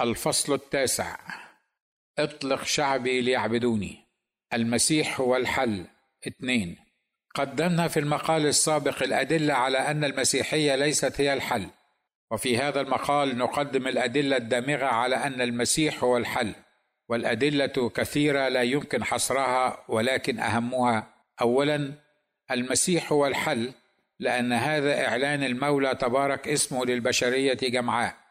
الفصل التاسع. اطلق شعبي ليعبدوني. المسيح هو الحل اثنين. قدمنا في المقال السابق الأدلة على أن المسيحية ليست هي الحل. وفي هذا المقال نقدم الأدلة الدامغة على أن المسيح هو الحل. والأدلة كثيرة لا يمكن حصرها ولكن أهمها. أولا المسيح هو الحل لأن هذا إعلان المولى تبارك اسمه للبشرية جمعاء.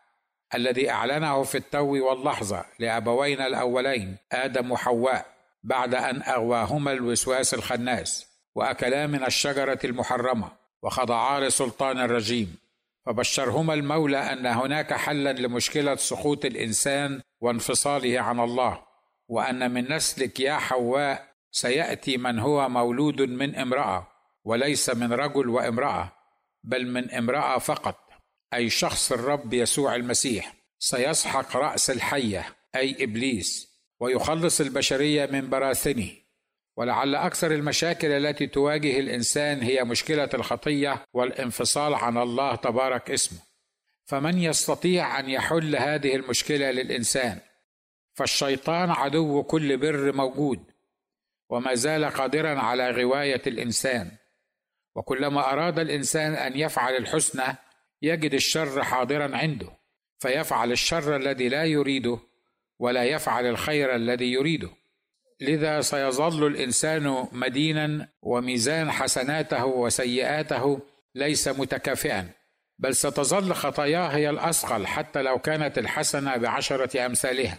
الذي أعلنه في التو واللحظة لأبوينا الأولين آدم وحواء بعد أن أغواهما الوسواس الخناس وأكلا من الشجرة المحرمة وخضعا لسلطان الرجيم. فبشرهما المولى أن هناك حلا لمشكلة سقوط الإنسان وانفصاله عن الله وأن من نسلك يا حواء سيأتي من هو مولود من امرأة وليس من رجل وامرأة بل من امرأة فقط. أي شخص الرب يسوع المسيح سيسحق رأس الحية أي إبليس ويخلص البشرية من براثنه. ولعل أكثر المشاكل التي تواجه الإنسان هي مشكلة الخطية والانفصال عن الله تبارك اسمه. فمن يستطيع أن يحل هذه المشكلة للإنسان؟ فالشيطان عدو كل بر موجود وما زال قادرا على غواية الإنسان. وكلما أراد الإنسان أن يفعل الحسنى يجد الشر حاضرا عنده فيفعل الشر الذي لا يريده ولا يفعل الخير الذي يريده. لذا سيظل الإنسان مدينا وميزان حسناته وسيئاته ليس متكافئا بل ستظل خطاياه هي الأثقل حتى لو كانت الحسنة بعشرة أمثالها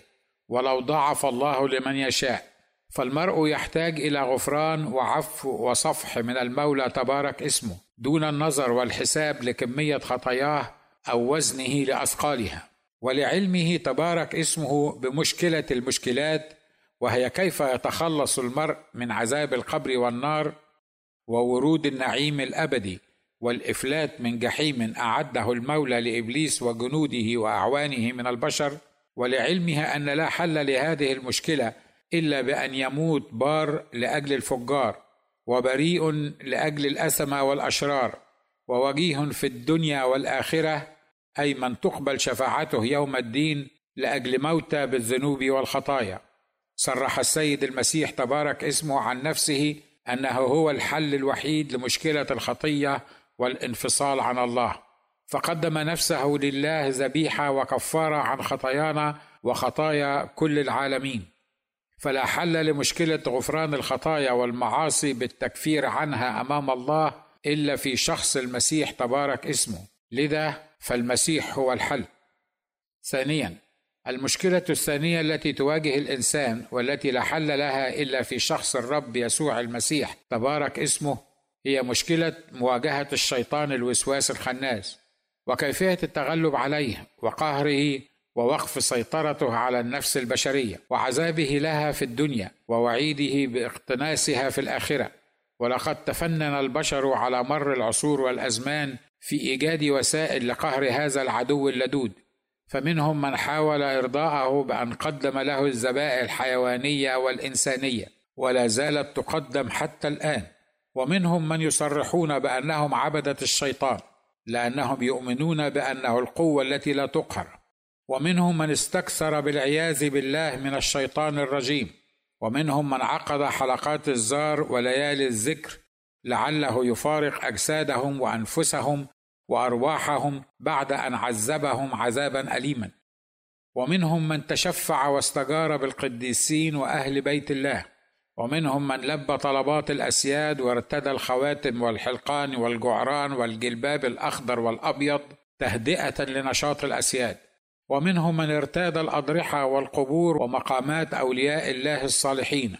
ولو ضاعف الله لمن يشاء. فالمرء يحتاج إلى غفران وعفو وصفح من المولى تبارك اسمه دون النظر والحساب لكمية خطاياه أو وزنه لأثقالها. ولعلمه تبارك اسمه بمشكلة المشكلات وهي كيف يتخلص المرء من عذاب القبر والنار وورود النعيم الأبدي والإفلات من جحيم أعده المولى لإبليس وجنوده وأعوانه من البشر. ولعلمها أن لا حل لهذه المشكلة إلا بأن يموت بار لأجل الفجار وبريء لأجل الاثمه والأشرار ووجيه في الدنيا والآخرة أي من تقبل شفاعته يوم الدين لأجل موتى بالذنوب والخطايا. صرح السيد المسيح تبارك اسمه عن نفسه أنه هو الحل الوحيد لمشكلة الخطية والانفصال عن الله. فقدم نفسه لله ذبيحة وكفارة عن خطايانا وخطايا كل العالمين. فلا حل لمشكلة غفران الخطايا والمعاصي بالتكفير عنها أمام الله إلا في شخص المسيح تبارك اسمه. لذا فالمسيح هو الحل. ثانيا المشكلة الثانية التي تواجه الإنسان والتي لا حل لها إلا في شخص الرب يسوع المسيح تبارك اسمه هي مشكلة مواجهة الشيطان الوسواس الخناس وكيفية التغلب عليه وقهره ووقف سيطرته على النفس البشرية وعذابه لها في الدنيا ووعيده باقتناسها في الآخرة. ولقد تفنن البشر على مر العصور والأزمان في إيجاد وسائل لقهر هذا العدو اللدود. فمنهم من حاول إرضاءه بأن قدم له الذبائح الحيوانية والإنسانية ولا زالت تقدم حتى الآن. ومنهم من يصرحون بأنهم عبدة الشيطان لأنهم يؤمنون بأنه القوة التي لا تقهر. ومنهم من استكثر بالعياذ بالله من الشيطان الرجيم ومنهم من عقد حلقات الزار وليالي الذكر لعله يفارق أجسادهم وأنفسهم وأرواحهم بعد أن عذبهم عذابا اليما. ومنهم من تشفع واستجار بالقديسين وأهل بيت الله ومنهم من لبى طلبات الأسياد وارتدى الخواتم والحلقان والجعران والجلباب الأخضر والأبيض تهدئة لنشاط الأسياد. ومنهم من ارتاد الأضرحة والقبور ومقامات أولياء الله الصالحين.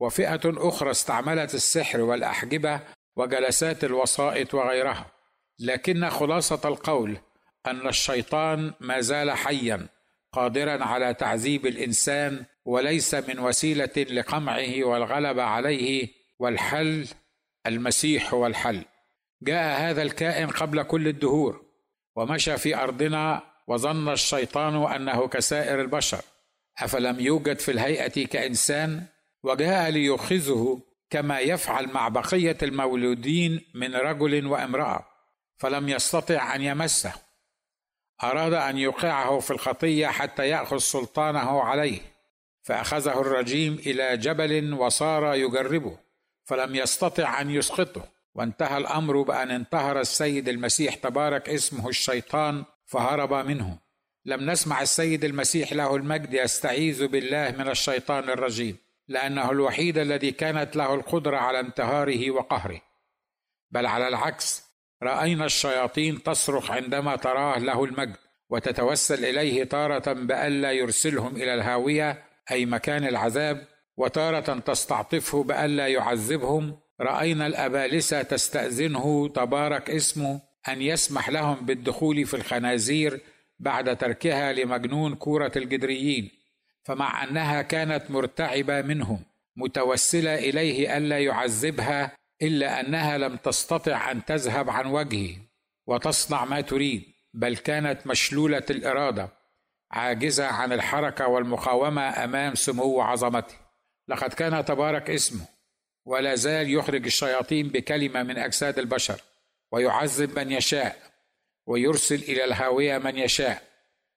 وفئة أخرى استعملت السحر والأحجبة وجلسات الوسائط وغيرها. لكن خلاصة القول أن الشيطان ما زال حيا قادرا على تعذيب الإنسان وليس من وسيلة لقمعه والغلبه عليه والحل المسيح هو الحل جاء هذا الكائن قبل كل الدهور ومشى في أرضنا وظن الشيطان أنه كسائر البشر. أفلم يوجد في الهيئة كإنسان؟ وجاء ليؤخذه كما يفعل مع بقية المولودين من رجل وامرأة فلم يستطع أن يمسه. أراد أن يوقعه في الخطية حتى يأخذ سلطانه عليه فأخذه الرجيم إلى جبل وصار يجربه فلم يستطع أن يسقطه. وانتهى الأمر بأن انتهر السيد المسيح تبارك اسمه الشيطان فهرب منه. لم نسمع السيد المسيح له المجد يستعيذ بالله من الشيطان الرجيم لأنه الوحيد الذي كانت له القدرة على انتهاره وقهره. بل على العكس رأينا الشياطين تصرخ عندما تراه له المجد وتتوسل إليه تاره بالا يرسلهم إلى الهاوية أي مكان العذاب وتاره تستعطفه بالا يعذبهم. رأينا الأبالسة تستأذنه تبارك اسمه أن يسمح لهم بالدخول في الخنازير بعد تركها لمجنون كورة الجدريين فمع أنها كانت مرتعبة منهم متوسلة إليه ألا يعذبها إلا أنها لم تستطع أن تذهب عن وجهه وتصنع ما تريد بل كانت مشلولة الإرادة عاجزة عن الحركة والمقاومة أمام سمو عظمته. لقد كان تبارك اسمه ولا زال يخرج الشياطين بكلمة من أجساد البشر. ويعذب من يشاء ويرسل إلى الهاوية من يشاء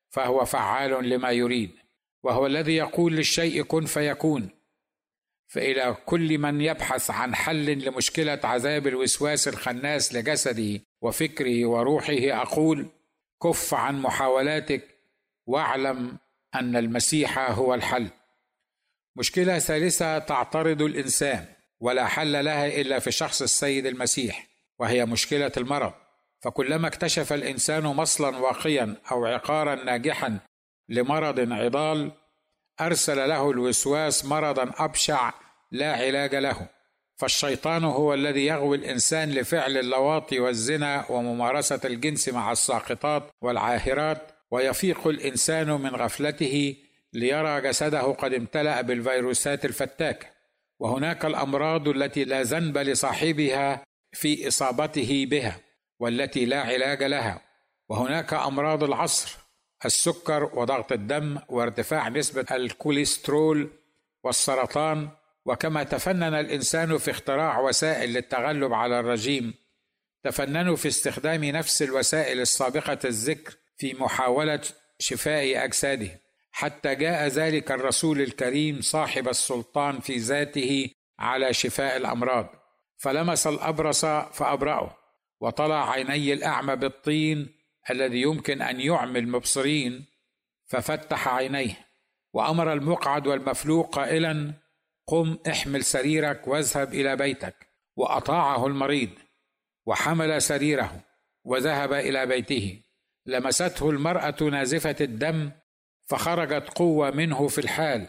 فهو فعال لما يريد وهو الذي يقول للشيء كن فيكون فإلى كل من يبحث عن حل لمشكلة عذاب الوسواس الخناس لجسده وفكره وروحه أقول كف عن محاولاتك واعلم أن المسيح هو الحل. مشكلة ثالثة تعترض الإنسان ولا حل لها إلا في شخص السيد المسيح وهي مشكلة المرض. فكلما اكتشف الإنسان مصلا واقيا أو عقارا ناجحا لمرض عضال أرسل له الوسواس مرضا أبشع لا علاج له فالشيطان هو الذي يغوي الإنسان لفعل اللواطي والزنا وممارسة الجنس مع الساقطات والعاهرات ويفيق الإنسان من غفلته ليرى جسده قد امتلأ بالفيروسات الفتاكة وهناك الأمراض التي لا ذنب لصاحبها في إصابته بها والتي لا علاج لها. وهناك أمراض العصر السكر وضغط الدم وارتفاع نسبة الكوليسترول والسرطان. وكما تفنن الإنسان في اختراع وسائل للتغلب على الرجيم تفننوا في استخدام نفس الوسائل السابقة الذكر في محاولة شفاء أجسادهم حتى جاء ذلك الرسول الكريم صاحب السلطان في ذاته على شفاء الأمراض. فلمس الأبرص فأبرأه وطلع عيني الأعمى بالطين الذي يمكن أن يعمي المبصرين ففتح عينيه وأمر المقعد والمفلوق قائلا قم احمل سريرك واذهب إلى بيتك. وأطاعه المريض وحمل سريره وذهب إلى بيته. لمسته المرأة نازفة الدم فخرجت قوة منه في الحال.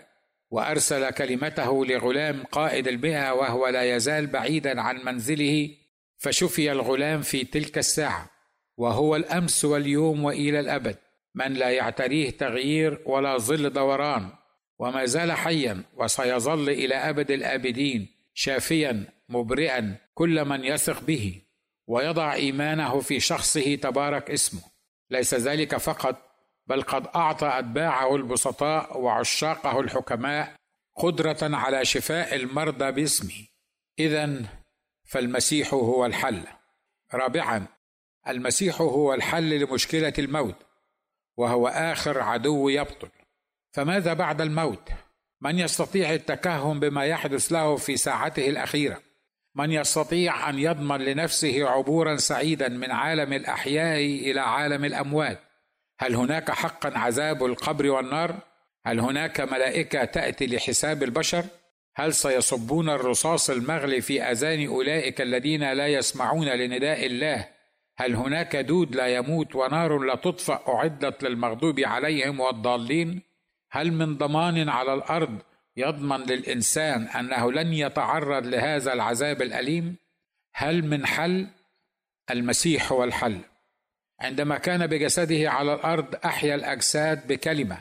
وأرسل كلمته لغلام قائد المئة وهو لا يزال بعيدا عن منزله فشفي الغلام في تلك الساعة وهو الأمس واليوم وإلى الأبد. من لا يعتريه تغيير ولا ظل دوران وما زال حيا وسيظل إلى أبد الأبدين شافيا مبرئا كل من يثق به ويضع إيمانه في شخصه تبارك اسمه. ليس ذلك فقط بل قد أعطى أتباعه البسطاء وعشاقه الحكماء قدرة على شفاء المرضى باسمه. اذا فالمسيح هو الحل. رابعا المسيح هو الحل لمشكلة الموت وهو آخر عدو يبطل. فماذا بعد الموت؟ من يستطيع التكهن بما يحدث له في ساعته الأخيرة؟ من يستطيع أن يضمن لنفسه عبورا سعيدا من عالم الأحياء إلى عالم الأموات؟ هل هناك حقا عذاب القبر والنار هل هناك ملائكة تأتي لحساب البشر هل سيصبون الرصاص المغلي في أذان أولئك الذين لا يسمعون لنداء الله هل هناك دود لا يموت ونار لا تطفأ أعدت للمغضوب عليهم والضالين؟ هل من ضمان على الأرض يضمن للإنسان أنه لن يتعرض لهذا العذاب الأليم؟ هل من حل؟ المسيح هو الحل. عندما كان بجسده على الأرض أحيا الأجساد بكلمة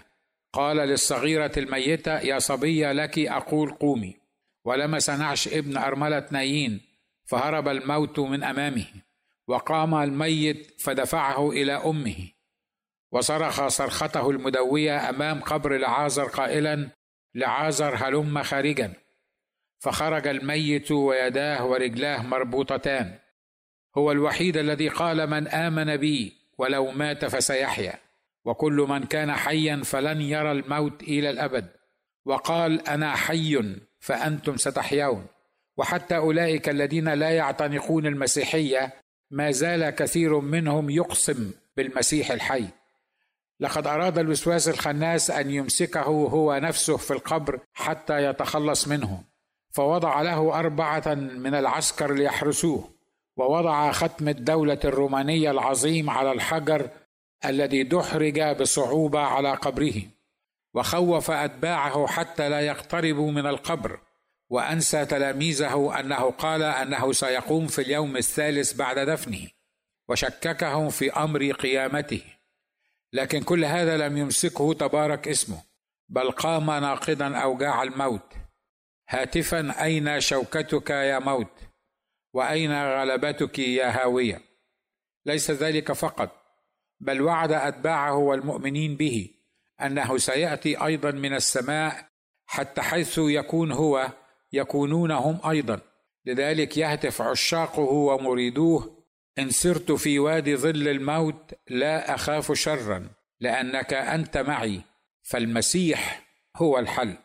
قال للصغيرة الميتة يا صبية لك أقول قومي. ولمس نعش ابن أرملة نايين فهرب الموت من أمامه وقام الميت فدفعه إلى أمه وصرخ صرخته المدوية أمام قبر لعازر قائلا لعازر هلم خارجا. فخرج الميت ويداه ورجلاه مربوطتان. هو الوحيد الذي قال من آمن بي ولو مات فسيحيا. وكل من كان حيا فلن يرى الموت إلى الأبد. وقال أنا حي فأنتم ستحيون. وحتى أولئك الذين لا يعتنقون المسيحية ما زال كثير منهم يقسم بالمسيح الحي. لقد أراد الوسواس الخناس أن يمسكه هو نفسه في القبر حتى يتخلص منه. فوضع له أربعة من العسكر ليحرسوه. ووضع ختم الدولة الرومانية العظيم على الحجر الذي دحرج بصعوبة على قبره وخوف أتباعه حتى لا يقتربوا من القبر وأنسى تلاميذه أنه قال أنه سيقوم في اليوم الثالث بعد دفنه وشككهم في أمر قيامته. لكن كل هذا لم يمسكه تبارك اسمه بل قام ناقضا أوجاع الموت. هاتفا أين شوكتك يا موت؟ وأين غلبتك يا هاوية؟ ليس ذلك فقط بل وعد أتباعه والمؤمنين به أنه سيأتي أيضا من السماء حتى حيث يكون هو يكونون هم أيضا. لذلك يهتف عشاقه ومريدوه إن سرت في وادي ظل الموت لا أخاف شرا لأنك أنت معي. فالمسيح هو الحل.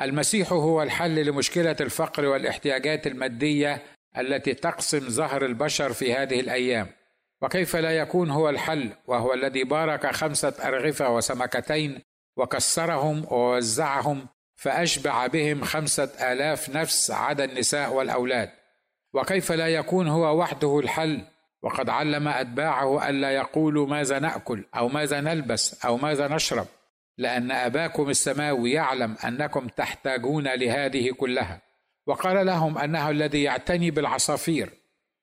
المسيح هو الحل لمشكلة الفقر والاحتياجات المادية التي تقسم ظهر البشر في هذه الأيام. وكيف لا يكون هو الحل؟ وهو الذي بارك خمسة أرغفة وسمكتين وكسرهم ووزعهم فأشبع بهم خمسة آلاف نفس عدا النساء والأولاد. وكيف لا يكون هو وحده الحل؟ وقد علم أتباعه الا يقولوا ماذا نأكل أو ماذا نلبس أو ماذا نشرب لأن أباكم السماوي يعلم أنكم تحتاجون لهذه كلها. وقال لهم أنه الذي يعتني بالعصافير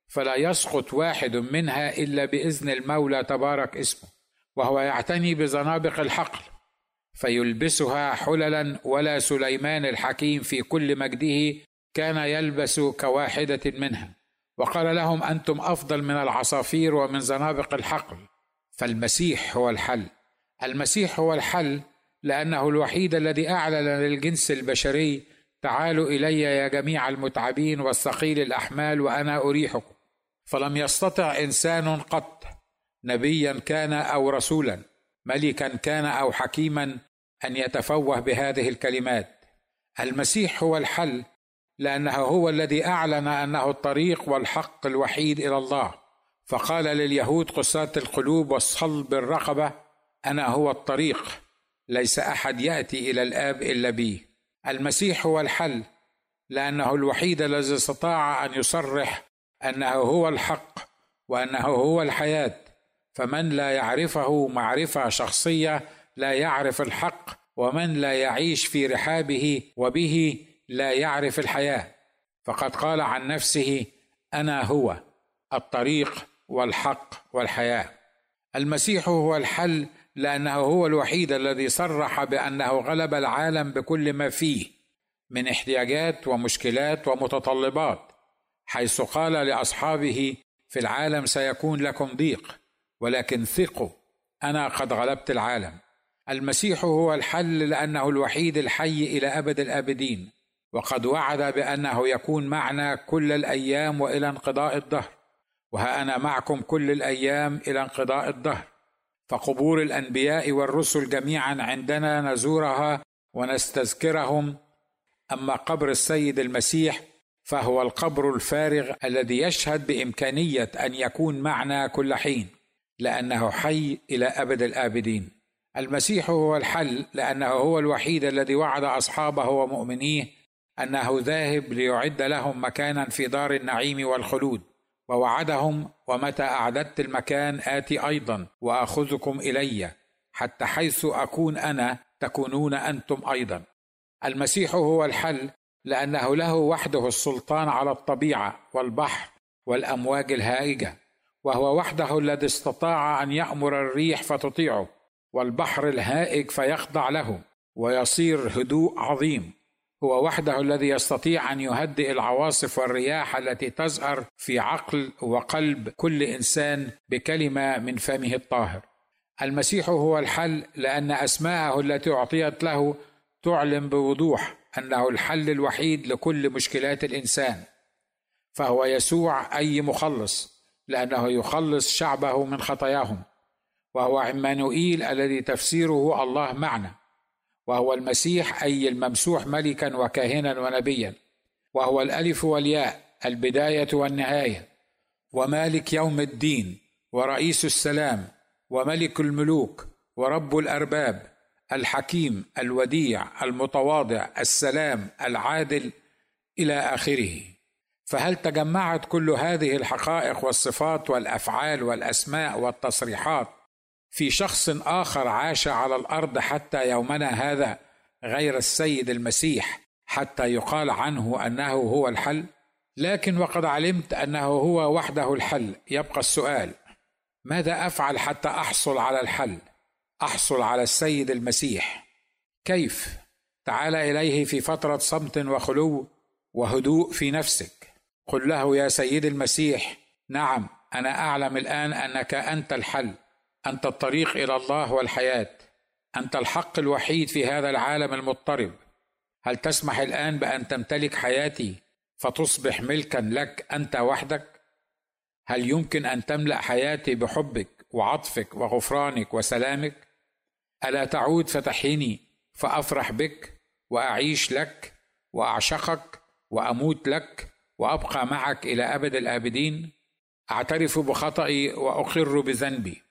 فلا يسقط واحد منها إلا بإذن المولى تبارك اسمه وهو يعتني بزنابق الحقل فيلبسها حللا ولا سليمان الحكيم في كل مجده كان يلبس كواحدة منها. وقال لهم أنتم أفضل من العصافير ومن زنابق الحقل. فالمسيح هو الحل. المسيح هو الحل لأنه الوحيد الذي أعلن للجنس البشري تعالوا إلي يا جميع المتعبين والثقيل الأحمال وأنا أريحكم. فلم يستطع إنسان قط نبيا كان أو رسولا ملكا كان أو حكيما أن يتفوه بهذه الكلمات. المسيح هو الحل لأنه هو الذي أعلن أنه الطريق والحق الوحيد إلى الله. فقال لليهود قساة القلوب والصلب الرقبة أنا هو الطريق ليس أحد يأتي إلى الآب إلا بي. المسيح هو الحل لأنه الوحيد الذي استطاع أن يصرح أنه هو الحق وأنه هو الحياة. فمن لا يعرفه معرفة شخصية لا يعرف الحق ومن لا يعيش في رحابه وبه لا يعرف الحياة. فقد قال عن نفسه أنا هو الطريق والحق والحياة. المسيح هو الحل لأنه هو الوحيد الذي صرح بأنه غلب العالم بكل ما فيه من احتياجات ومشكلات ومتطلبات حيث قال لأصحابه في العالم سيكون لكم ضيق ولكن ثقوا أنا قد غلبت العالم. المسيح هو الحل لأنه الوحيد الحي إلى أبد الأبدين وقد وعد بأنه يكون معنا كل الأيام وإلى انقضاء الدهر وها أنا معكم كل الأيام إلى انقضاء الدهر. فقبور الأنبياء والرسل جميعا عندنا نزورها ونستذكرهم. أما قبر السيد المسيح فهو القبر الفارغ الذي يشهد بإمكانية أن يكون معنا كل حين لأنه حي إلى أبد الآبدين. المسيح هو الحل لأنه هو الوحيد الذي وعد أصحابه ومؤمنيه أنه ذاهب ليعد لهم مكانا في دار النعيم والخلود. ووعدهم ومتى أعددت المكان آتي أيضا وأخذكم إلي حتى حيث أكون أنا تكونون أنتم أيضا. المسيح هو الحل لأنه له وحده السلطان على الطبيعة والبحر والأمواج الهائجة وهو وحده الذي استطاع أن يأمر الريح فتطيعه والبحر الهائج فيخضع له ويصير هدوء عظيم. هو وحده الذي يستطيع أن يهدئ العواصف والرياح التي تزهر في عقل وقلب كل إنسان بكلمة من فمه الطاهر. المسيح هو الحل لأن أسماءه التي أعطيت له تعلن بوضوح أنه الحل الوحيد لكل مشكلات الإنسان. فهو يسوع أي مخلص لأنه يخلص شعبه من خطاياهم. وهو عمانوئيل الذي تفسيره الله معنا وهو المسيح أي الممسوح ملكا وكاهنا ونبيا. وهو الألف والياء البداية والنهاية. ومالك يوم الدين ورئيس السلام وملك الملوك ورب الأرباب الحكيم الوديع المتواضع السلام العادل إلى آخره. فهل تجمعت كل هذه الحقائق والصفات والأفعال والأسماء والتصريحات في شخص آخر عاش على الأرض حتى يومنا هذا غير السيد المسيح حتى يقال عنه أنه هو الحل. لكن وقد علمت أنه هو وحده الحل. يبقى السؤال ماذا أفعل حتى أحصل على الحل؟ أحصل على السيد المسيح. كيف؟ تعال إليه في فترة صمت وخلو وهدوء في نفسك. قل له يا سيد المسيح نعم أنا أعلم الآن أنك أنت الحل. أنت الطريق إلى الله والحياة. أنت الحق الوحيد في هذا العالم المضطرب. هل تسمح الآن بأن تمتلك حياتي فتصبح ملكا لك أنت وحدك؟ هل يمكن أن تملأ حياتي بحبك وعطفك وغفرانك وسلامك؟ ألا تعود فتحيني فأفرح بك وأعيش لك وأعشقك وأموت لك وأبقى معك إلى أبد الآبدين؟ أعترف بخطئي وأقر بذنبي.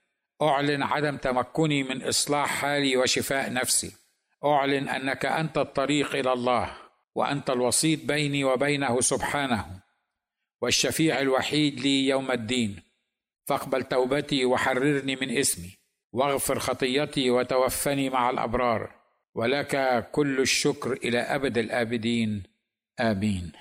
أعلن عدم تمكني من إصلاح حالي وشفاء نفسي. أعلن أنك أنت الطريق إلى الله وأنت الوسيط بيني وبينه سبحانه والشفيع الوحيد لي يوم الدين. فاقبل توبتي وحررني من إسمي واغفر خطيتي وتوفني مع الأبرار. ولك كل الشكر إلى أبد الآبدين. آمين.